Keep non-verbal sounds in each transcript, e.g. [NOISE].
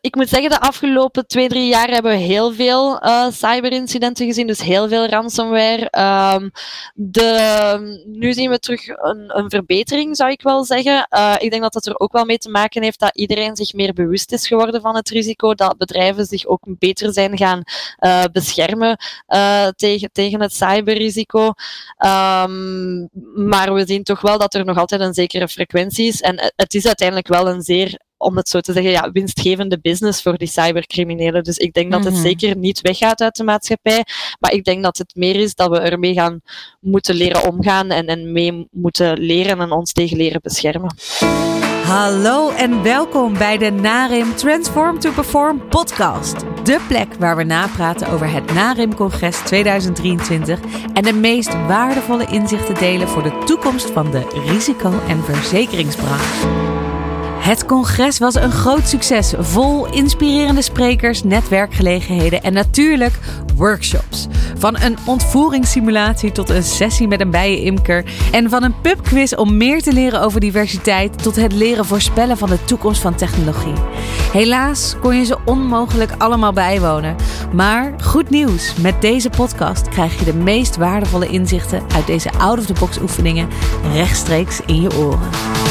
ik moet zeggen, de afgelopen twee, drie jaar hebben we heel veel uh, cyberincidenten gezien, dus heel veel ransomware. Um, de, nu zien we terug een, een, verbetering, zou ik wel zeggen. Uh, ik denk dat dat er ook wel mee te maken heeft dat iedereen zich meer bewust is geworden van het risico, dat bedrijven zich ook beter zijn gaan uh, beschermen tegen, tegen het cyberrisico. Um, maar we zien toch wel dat er nog altijd een zekere frequentie is. En het is uiteindelijk wel een zeer om het zo te zeggen, ja, winstgevende business voor die cybercriminelen. Dus ik denk dat het mhm. zeker niet weggaat uit de maatschappij. Maar ik denk dat het meer is dat we ermee gaan moeten leren omgaan en, en mee moeten leren en ons tegen leren beschermen. Hallo en welkom bij de NARIM Transform to Perform podcast. De plek waar we napraten over het NARIM-congres 2023 en de meest waardevolle inzichten delen voor de toekomst van de risico- en verzekeringsbranche. Het congres was een groot succes, vol inspirerende sprekers, netwerkgelegenheden en natuurlijk workshops. Van een ontvoeringssimulatie tot een sessie met een bijenimker en van een pubquiz om meer te leren over diversiteit tot het leren voorspellen van de toekomst van technologie. Helaas kon je ze onmogelijk allemaal bijwonen, maar goed nieuws, met deze podcast krijg je de meest waardevolle inzichten uit deze out-of-the-box oefeningen rechtstreeks in je oren.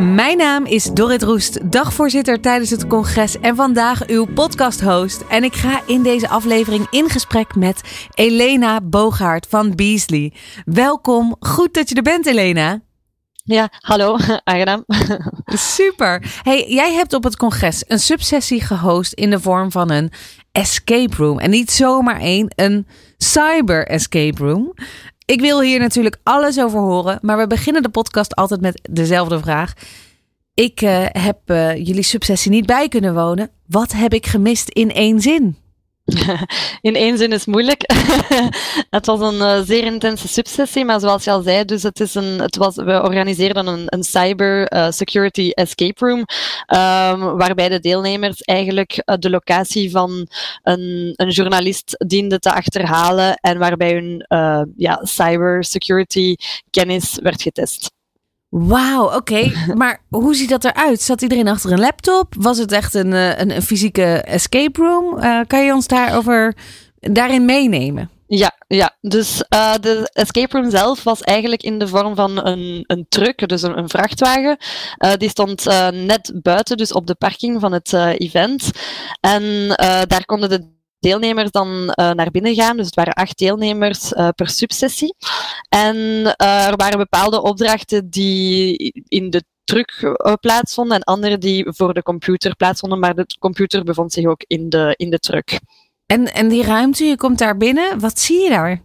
Mijn naam is Dorrit Roest, dagvoorzitter tijdens het congres en vandaag uw podcast-host. En ik ga in deze aflevering in gesprek met Elena Bogaert van Beasley. Welkom, goed dat je er bent, Elena. Ja, hallo, [LAUGHS] aangenaam. Super. Hey, jij hebt op het congres een subsessie gehost in de vorm van een escape room. En niet zomaar één, een cyber escape room. Ik wil hier natuurlijk alles over horen, maar we beginnen de podcast altijd met dezelfde vraag. Ik uh, heb uh, jullie subsessie niet bij kunnen wonen. Wat heb ik gemist in één zin? [LAUGHS] In één zin is moeilijk. [LAUGHS] het was een uh, zeer intense subsessie, maar zoals je al zei, dus het is een, het was, we organiseerden een, een cyber uh, security escape room, um, waarbij de deelnemers eigenlijk uh, de locatie van een, een journalist dienden te achterhalen en waarbij hun ja, cyber security kennis werd getest. Wauw, oké. [LAUGHS] maar hoe ziet dat eruit? Zat iedereen achter een laptop? Was het echt een, eh, een, een fysieke escape room? Uh, kan je ons daarover daarin meenemen? Ja, ja. dus uh, de escape room zelf was eigenlijk in de vorm van een, een truck, dus een, een vrachtwagen. Uh, die stond uh, net buiten, dus op de parking van het event. En daar konden de deelnemers dan uh, naar binnen gaan. Dus het waren acht deelnemers uh, per subsessie. En uh, er waren bepaalde opdrachten die in de truck plaatsvonden en andere die voor de computer plaatsvonden, maar de computer bevond zich ook in de, in de truck. En, en die ruimte, je komt daar binnen, wat zie je daar?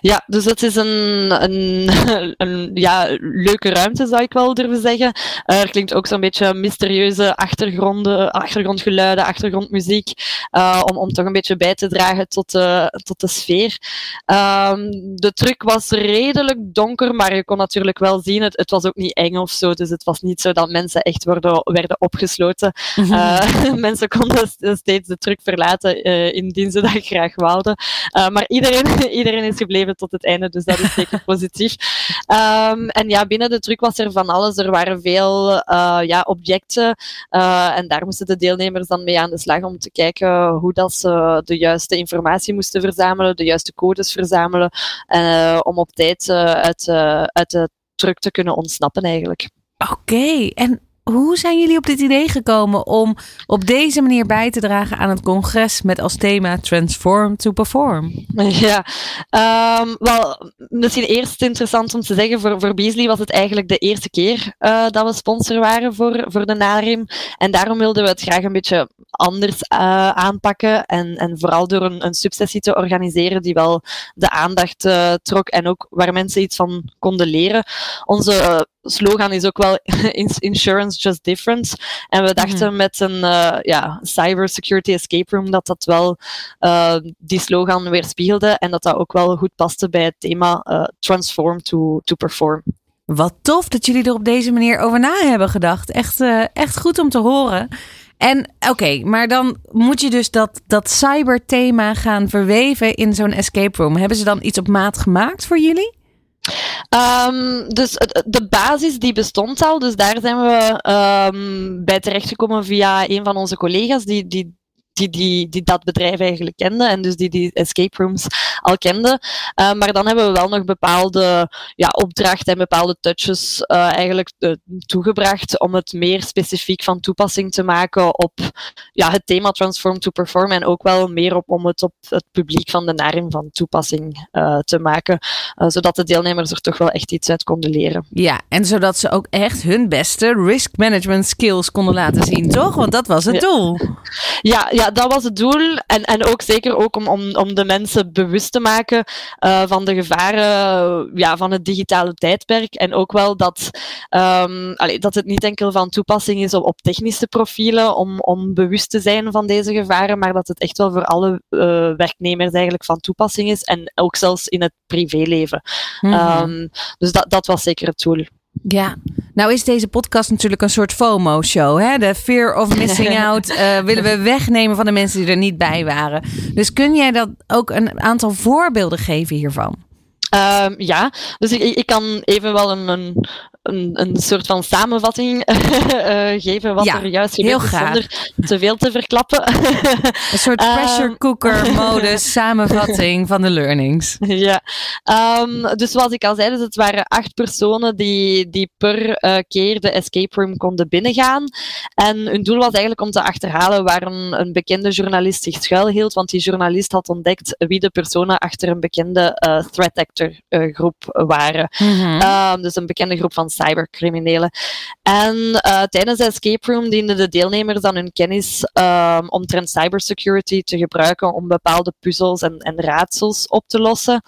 Ja, dus het is een, een, [LAUGHS] een ja, leuke ruimte, zou ik wel durven zeggen. Er klinkt ook zo'n beetje mysterieuze achtergronden, achtergrondgeluiden, achtergrondmuziek, uh, om, om toch een beetje bij te dragen tot de, tot de sfeer. Um, de truc was redelijk donker, maar je kon natuurlijk wel zien, het, het was ook niet eng of zo, dus het was niet zo dat mensen echt worden, werden opgesloten. Uh, [LAUGHS] mensen konden steeds de truc verlaten, indien ze dat graag wouden. maar iedereen, [LAUGHS] iedereen is gebleven tot het einde, dus dat is zeker [LAUGHS] positief. Um, en ja, binnen de truc was er van alles. Er waren veel uh, ja, objecten uh, en daar moesten de deelnemers dan mee aan de slag om te kijken hoe dat ze de juiste informatie moesten verzamelen, de juiste codes verzamelen, uh, om op tijd uit, uit de truc te kunnen ontsnappen eigenlijk. Oké, en hoe zijn jullie op dit idee gekomen om op deze manier bij te dragen aan het congres met als thema Transform to Perform? [LAUGHS] Ja, um, wel, misschien eerst interessant om te zeggen, voor, voor Beasley was het eigenlijk de eerste keer uh, dat we sponsor waren voor, voor de NARIM. En daarom wilden we het graag een beetje anders uh, aanpakken en, en vooral door een, een subsessie te organiseren die wel de aandacht uh, trok en ook waar mensen iets van konden leren. Onze slogan is ook wel [LAUGHS] insurance just different. En we dachten mhm. met een uh, ja, cyber security escape room dat dat wel uh, die slogan weerspiegelde en dat dat ook wel goed paste bij het thema uh, transform to, to perform. Wat tof dat jullie er op deze manier over na hebben gedacht. Echt, echt goed om te horen. En oké, maar dan moet je dus dat, dat cyberthema gaan verweven in zo'n escape room. Hebben ze dan iets op maat gemaakt voor jullie? Um, dus de basis die bestond al, dus daar zijn we um, bij terechtgekomen via een van onze collega's die, die die, die, die dat bedrijf eigenlijk kenden en dus die die escape rooms al kenden. Uh, maar dan hebben we wel nog bepaalde ja, opdrachten en bepaalde touches uh, eigenlijk uh, toegebracht om het meer specifiek van toepassing te maken op ja, het thema Transform to Perform en ook wel meer op om het op het publiek van de Narim van toepassing te maken, zodat de deelnemers er toch wel echt iets uit konden leren. Ja, en zodat ze ook echt hun beste risk management skills konden laten zien, toch? Want dat was het doel. Ja, ja dat was het doel. En, en ook zeker ook om, om, om de mensen bewust te maken uh, van de gevaren ja, van het digitale tijdperk. En ook wel dat, um, allee, dat het niet enkel van toepassing is op, op technische profielen om, om bewust te zijn van deze gevaren, maar dat het echt wel voor alle uh, werknemers eigenlijk van toepassing is. En ook zelfs in het privéleven. Mm -hmm. um, dus dat, dat was zeker het doel. Ja, nou is deze podcast natuurlijk een soort FOMO-show. Hè? De fear of missing [LAUGHS] out uh, willen we wegnemen van de mensen die er niet bij waren. Dus kun jij dat ook een aantal voorbeelden geven hiervan? Um, ja, dus ik, ik kan even wel een, een, een, een soort van samenvatting uh, [LAUGHS] geven wat ja, er juist gebeurt is, zonder te veel te verklappen. [LAUGHS] een soort pressure cooker [LAUGHS] modus samenvatting van de learnings. Ja, um, dus zoals ik al zei, dus het waren acht personen die, die per uh, keer de escape room konden binnengaan. En hun doel was eigenlijk om te achterhalen waar een, een bekende journalist zich schuilhield, want die journalist had ontdekt wie de personen achter een bekende uh, threat actor groep waren. Mm -hmm. um, dus een bekende groep van cybercriminelen. En uh, tijdens de escape room dienden de deelnemers dan hun kennis um, omtrent cybersecurity te gebruiken om bepaalde puzzels en, en raadsels op te lossen.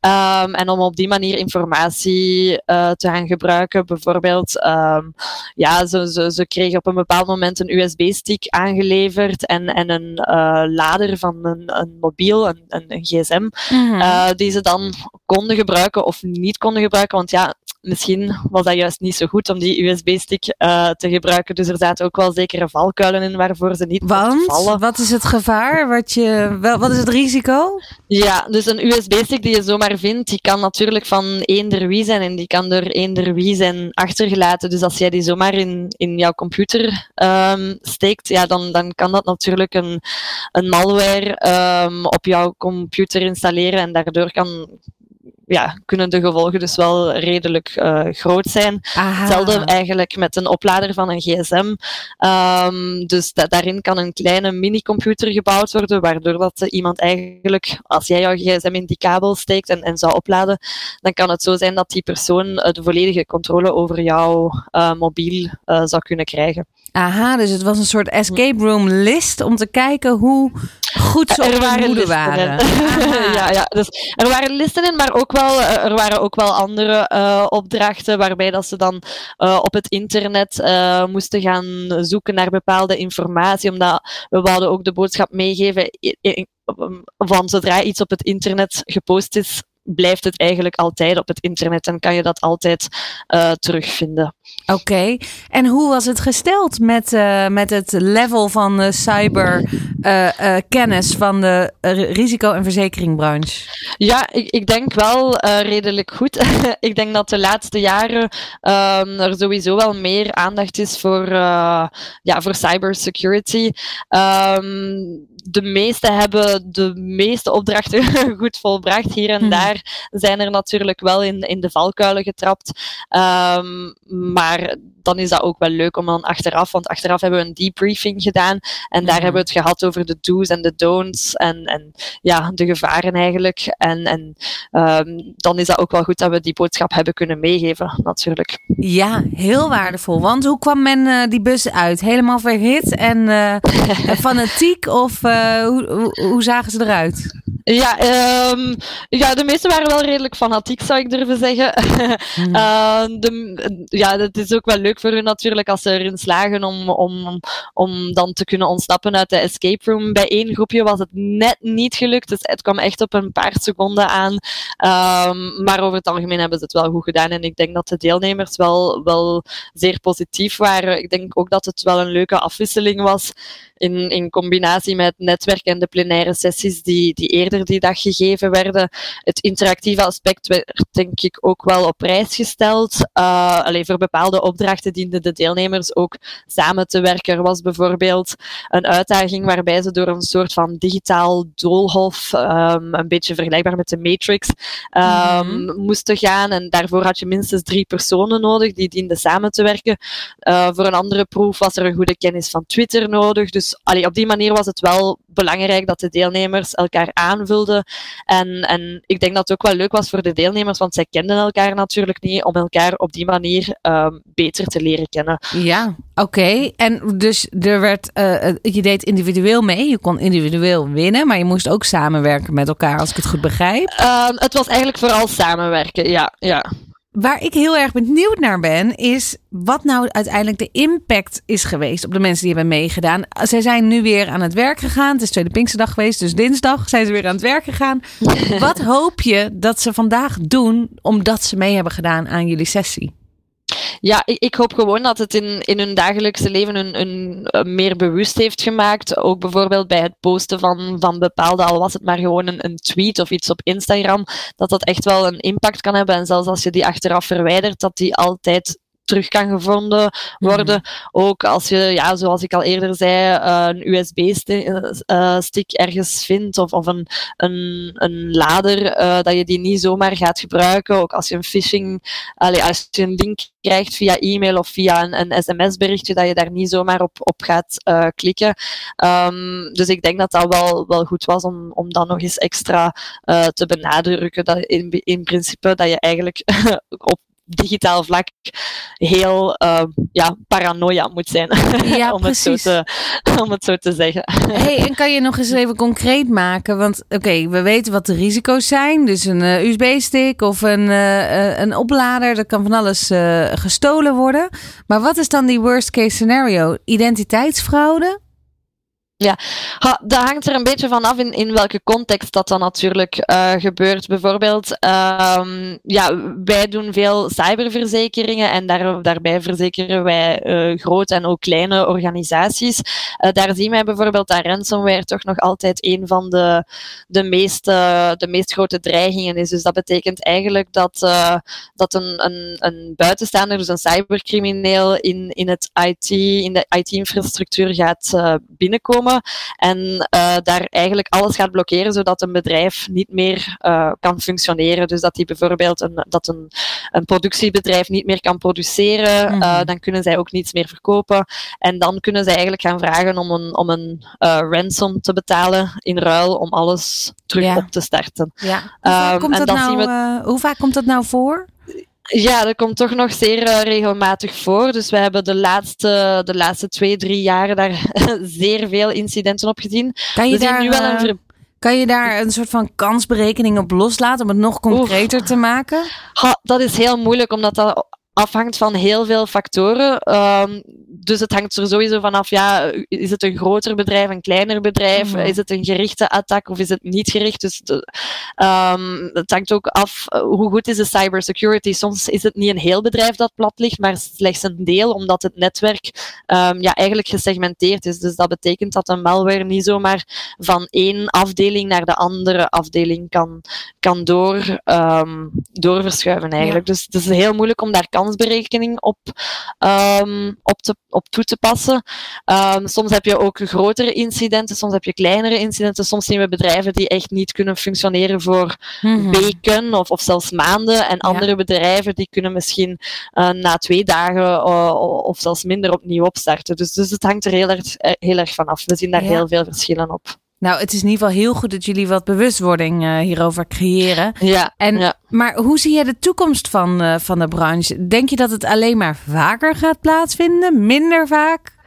Um, en om op die manier informatie uh, te gaan gebruiken. Bijvoorbeeld, um, ja, ze, ze, ze kregen op een bepaald moment een USB-stick aangeleverd en, en een uh, lader van een, een mobiel, een, een, een gsm, mm -hmm. die ze dan konden gebruiken of niet konden gebruiken. Want ja, misschien was dat juist niet zo goed om die USB-stick uh, te gebruiken. Dus er zaten ook wel zekere valkuilen in waarvoor ze niet Want, vallen. wat is het gevaar? Wat, je, wel, wat is het risico? Ja, dus een USB-stick die je zomaar vindt, die kan natuurlijk van eender wie zijn en die kan door eender wie zijn achtergelaten. Dus als jij die zomaar in, in jouw computer um, steekt, ja, dan, dan kan dat natuurlijk een, een malware um, op jouw computer installeren en daardoor kan ja, kunnen de gevolgen dus wel redelijk uh, groot zijn. Aha. Hetzelfde eigenlijk met een oplader van een gsm. Um, dus da daarin kan een kleine minicomputer gebouwd worden, waardoor dat iemand eigenlijk, als jij jouw gsm in die kabel steekt en, en zou opladen, dan kan het zo zijn dat die persoon uh, de volledige controle over jouw uh, mobiel zou kunnen krijgen. Aha, dus het was een soort escape room list om te kijken hoe goed ze er waren listen waren. [LAUGHS] ja, ja, dus er waren listen in, maar ook wel, er waren ook wel andere uh, opdrachten waarbij dat ze dan uh, op het internet uh, moesten gaan zoeken naar bepaalde informatie, omdat we wilden ook de boodschap meegeven van zodra iets op het internet gepost is, blijft het eigenlijk altijd op het internet en kan je dat altijd uh, terugvinden. Oké, okay. en hoe was het gesteld met, uh, met het level van uh, cyber kennis van de risico- en verzekeringbranche? Ja, ik, ik denk wel redelijk goed. [LAUGHS] ik denk dat de laatste jaren um, er sowieso wel meer aandacht is voor, ja, voor cybersecurity. Um, de meeste hebben de meeste opdrachten [LAUGHS] goed volbracht. Hier en daar zijn er natuurlijk wel in, in de valkuilen getrapt. Um, maar dan is dat ook wel leuk om dan achteraf, want achteraf hebben we een debriefing gedaan en daar hebben we het gehad over de do's en de don'ts en, en ja, de gevaren eigenlijk. En, en um, dan is dat ook wel goed dat we die boodschap hebben kunnen meegeven, natuurlijk. Ja, heel waardevol. Want hoe kwam men uh, die bus uit? Helemaal verhit en uh, [LAUGHS] fanatiek of uh, hoe, hoe, hoe zagen ze eruit? Ja, um, ja, de meesten waren wel redelijk fanatiek, zou ik durven zeggen. [LAUGHS] Mm. uh, de, ja, het is ook wel leuk voor hun natuurlijk als ze erin slagen om, om, om dan te kunnen ontsnappen uit de escape room. Bij één groepje was het net niet gelukt, dus het kwam echt op een paar seconden aan. Um, maar over het algemeen hebben ze het wel goed gedaan en ik denk dat de deelnemers wel, wel zeer positief waren. Ik denk ook dat het wel een leuke afwisseling was in, in combinatie met het netwerk en de plenaire sessies die, die eerder er die dag gegeven werden. Het interactieve aspect werd denk ik ook wel op prijs gesteld. Uh, alleen voor bepaalde opdrachten dienden de deelnemers ook samen te werken. Er was bijvoorbeeld een uitdaging waarbij ze door een soort van digitaal doolhof, um, een beetje vergelijkbaar met de Matrix, um, mm moesten gaan. En daarvoor had je minstens drie personen nodig die dienden samen te werken. Uh, voor een andere proef was er een goede kennis van Twitter nodig. Dus allee, op die manier was het wel belangrijk dat de deelnemers elkaar En, en ik denk dat het ook wel leuk was voor de deelnemers, want zij kenden elkaar natuurlijk niet, om elkaar op die manier um, beter te leren kennen. Ja, oké. En dus er werd, uh, je deed individueel mee, je kon individueel winnen, maar je moest ook samenwerken met elkaar, als ik het goed begrijp. Um, het was eigenlijk vooral samenwerken, ja. ja. Waar ik heel erg benieuwd naar ben, is wat nou uiteindelijk de impact is geweest op de mensen die hebben meegedaan. Zij zijn nu weer aan het werk gegaan. Het is Tweede Pinksterdag geweest, dus dinsdag zijn ze weer aan het werk gegaan. [LAUGHS] wat hoop je dat ze vandaag doen omdat ze mee hebben gedaan aan jullie sessie? Ja, ik, hoop gewoon dat het in, in hun dagelijkse leven een, een, meer bewust heeft gemaakt. Ook bijvoorbeeld bij het posten van, van bepaalde, al was het maar gewoon een, een tweet of iets op Instagram, dat dat echt wel een impact kan hebben. En zelfs als je die achteraf verwijdert, dat die altijd terug kan gevonden worden. Mm Ook als je, ja, zoals ik al eerder zei, uh, een USB-stick uh, ergens vindt of, of een, een, een lader, uh, dat je die niet zomaar gaat gebruiken. Ook als je een phishing, allee, als je een link krijgt via e-mail of via een, een sms-berichtje, dat je daar niet zomaar op, op gaat klikken. Um, dus ik denk dat dat wel, wel goed was om, om dat nog eens extra te benadrukken. Dat in, in principe dat je eigenlijk [LAUGHS] op digitaal vlak heel uh, ja, paranoia moet zijn. [LAUGHS] Ja, om, het zo te, [LAUGHS] om het zo te zeggen. [LAUGHS] Hey, en kan je nog eens even concreet maken? Want oké, we weten wat de risico's zijn. Dus een uh, USB-stick of een, uh, een oplader. Dat kan van alles gestolen worden. Maar wat is dan die worst case scenario? Identiteitsfraude? Ja, dat hangt er een beetje vanaf in, in welke context dat dan natuurlijk uh, gebeurt. Bijvoorbeeld, um, ja, wij doen veel cyberverzekeringen en daar, daarbij verzekeren wij uh, grote en ook kleine organisaties. Uh, daar zien wij bijvoorbeeld dat ransomware toch nog altijd een van de, de, meest, de meest grote dreigingen is. Dus dat betekent eigenlijk dat, dat een, een, een buitenstaander, dus een cybercrimineel, in, in, het IT, in de IT-infrastructuur gaat binnenkomen en uh, daar eigenlijk alles gaat blokkeren zodat een bedrijf niet meer uh, kan functioneren. Dus dat die bijvoorbeeld een, dat een, een productiebedrijf niet meer kan produceren, mm -hmm. dan kunnen zij ook niets meer verkopen. En dan kunnen zij eigenlijk gaan vragen om een, om een ransom te betalen in ruil om alles terug ja. op te starten. Ja. Hoe, vaak um, komt dat nou, we... hoe vaak komt dat nou voor? Ja, dat komt toch nog zeer uh, regelmatig voor. Dus we hebben de laatste, de laatste twee, drie jaren daar [LAUGHS] zeer veel incidenten op gezien. Kan je, daar, nu wel een uh, kan je daar een soort van kansberekening op loslaten om het nog concreter Oef. te maken? Ha, dat is heel moeilijk, omdat dat afhangt van heel veel factoren. Um, dus het hangt er sowieso vanaf, ja, is het een groter bedrijf, een kleiner bedrijf? Mm. Is het een gerichte attack of is het niet gericht? Dus de, um, het hangt ook af, uh, hoe goed is de cybersecurity? Soms is het niet een heel bedrijf dat plat ligt, maar slechts een deel, omdat het netwerk um, ja, eigenlijk gesegmenteerd is. Dus dat betekent dat een malware niet zomaar van één afdeling naar de andere afdeling kan, kan door, um, doorverschuiven eigenlijk. Ja. Dus het is heel moeilijk om daar kansberekening op, op, te, op toe te passen. Um, soms heb je ook grotere incidenten, soms heb je kleinere incidenten. Soms zien we bedrijven die echt niet kunnen functioneren voor -hmm. weken of, of zelfs maanden. En andere ja. bedrijven die kunnen misschien uh, na twee dagen uh, of zelfs minder opnieuw opstarten. Dus, dus het hangt er heel erg, heel erg van af. We zien daar ja. heel veel verschillen op. Nou, het is in ieder geval heel goed dat jullie wat bewustwording uh, hierover creëren. Ja, en, ja. Maar hoe zie je de toekomst van, uh, van de branche? Denk je dat het alleen maar vaker gaat plaatsvinden? Minder vaak?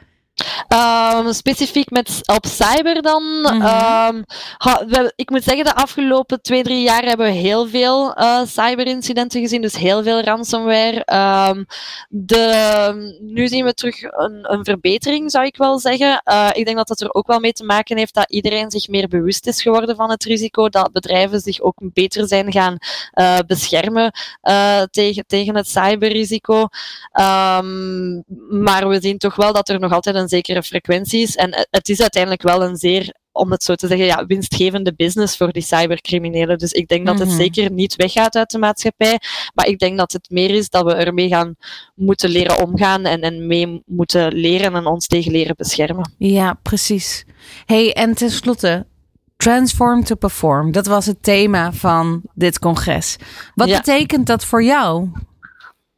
Um, specifiek met, op cyber dan. Mm -hmm. um, ha, we, ik moet zeggen, de afgelopen twee, drie jaar hebben we heel veel uh, cyberincidenten gezien. Dus heel veel ransomware. Um, de, nu zien we terug een, een, verbetering, zou ik wel zeggen. Uh, ik denk dat dat er ook wel mee te maken heeft dat iedereen zich meer bewust is geworden van het risico. Dat bedrijven zich ook beter zijn gaan uh, beschermen tegen, tegen het cyberrisico. maar we zien toch wel dat er nog altijd een zekere frequenties. En het is uiteindelijk wel een zeer om het zo te zeggen, ja, winstgevende business voor die cybercriminelen. Dus ik denk dat het Mhm. zeker niet weggaat uit de maatschappij. Maar ik denk dat het meer is dat we ermee gaan moeten leren omgaan en, en mee moeten leren en ons tegen leren beschermen. Ja, precies. Hey, en tenslotte, Transform to Perform. Dat was het thema van dit congres. Wat Ja. betekent dat voor jou?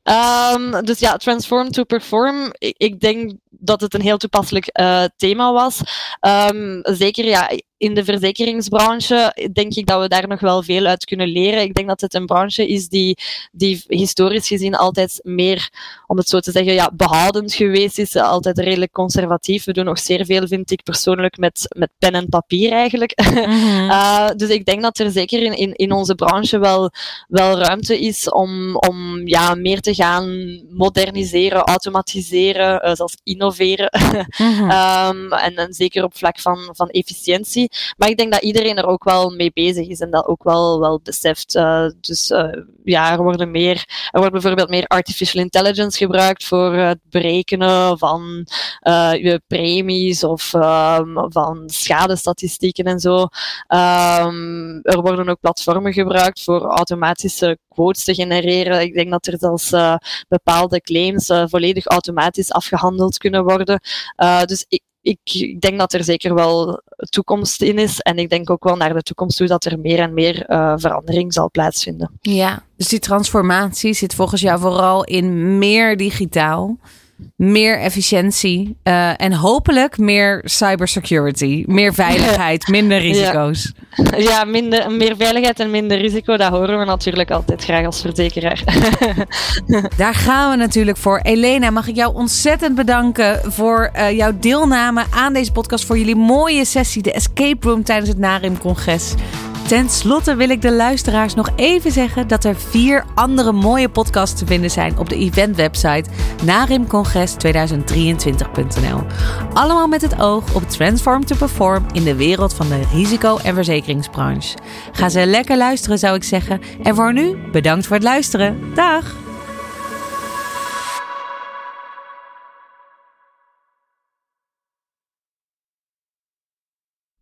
Ehm, dus ja, transform to perform. Ik, ik denk dat het een heel toepasselijk eh, thema was. Ehm, zeker ja, in de verzekeringsbranche denk ik dat we daar nog wel veel uit kunnen leren. Ik denk dat het een branche is die, die historisch gezien altijd meer, om het zo te zeggen, ja, behoudend geweest is. Altijd redelijk conservatief. We doen nog zeer veel, vind ik persoonlijk, met, met pen en papier eigenlijk. Uh, [LAUGHS] dus ik denk dat er zeker in, in, in onze branche wel, wel ruimte is om, om ja, meer te gaan moderniseren, automatiseren, uh, zelfs innoveren. [LAUGHS] Mhm. um, en, en zeker op vlak van, van efficiëntie. Maar ik denk dat iedereen er ook wel mee bezig is en dat ook wel, wel beseft. Uh, dus ja, er worden meer, er wordt bijvoorbeeld meer artificial intelligence gebruikt voor het berekenen van je premies of um, van schadestatistieken en zo. Um, er worden ook platformen gebruikt voor automatische quotes te genereren. Ik denk dat er zelfs bepaalde claims volledig automatisch afgehandeld kunnen worden. Dus ik, ik, denk dat er zeker wel toekomst in is. En ik denk ook wel naar de toekomst toe dat er meer en meer uh, verandering zal plaatsvinden. Ja, dus die transformatie zit volgens jou vooral in meer digitaal, meer efficiëntie uh, en hopelijk meer cybersecurity, meer [LAUGHS] veiligheid, minder risico's. Ja, [LAUGHS] ja minder, meer veiligheid en minder risico, dat horen we natuurlijk altijd graag als verzekeraar. [LAUGHS] Daar gaan we natuurlijk voor. Elena, mag ik jou ontzettend bedanken voor uh, jouw deelname aan deze podcast, voor jullie mooie sessie, de Escape Room tijdens het NARIM-congres. Ten slotte wil ik de luisteraars nog even zeggen dat er vier andere mooie podcasts te vinden zijn op de eventwebsite narimcongres2023.nl. Allemaal met het oog op Transform to Perform in de wereld van de risico- en verzekeringsbranche. Ga ze lekker luisteren zou ik zeggen. En voor nu, bedankt voor het luisteren. Dag!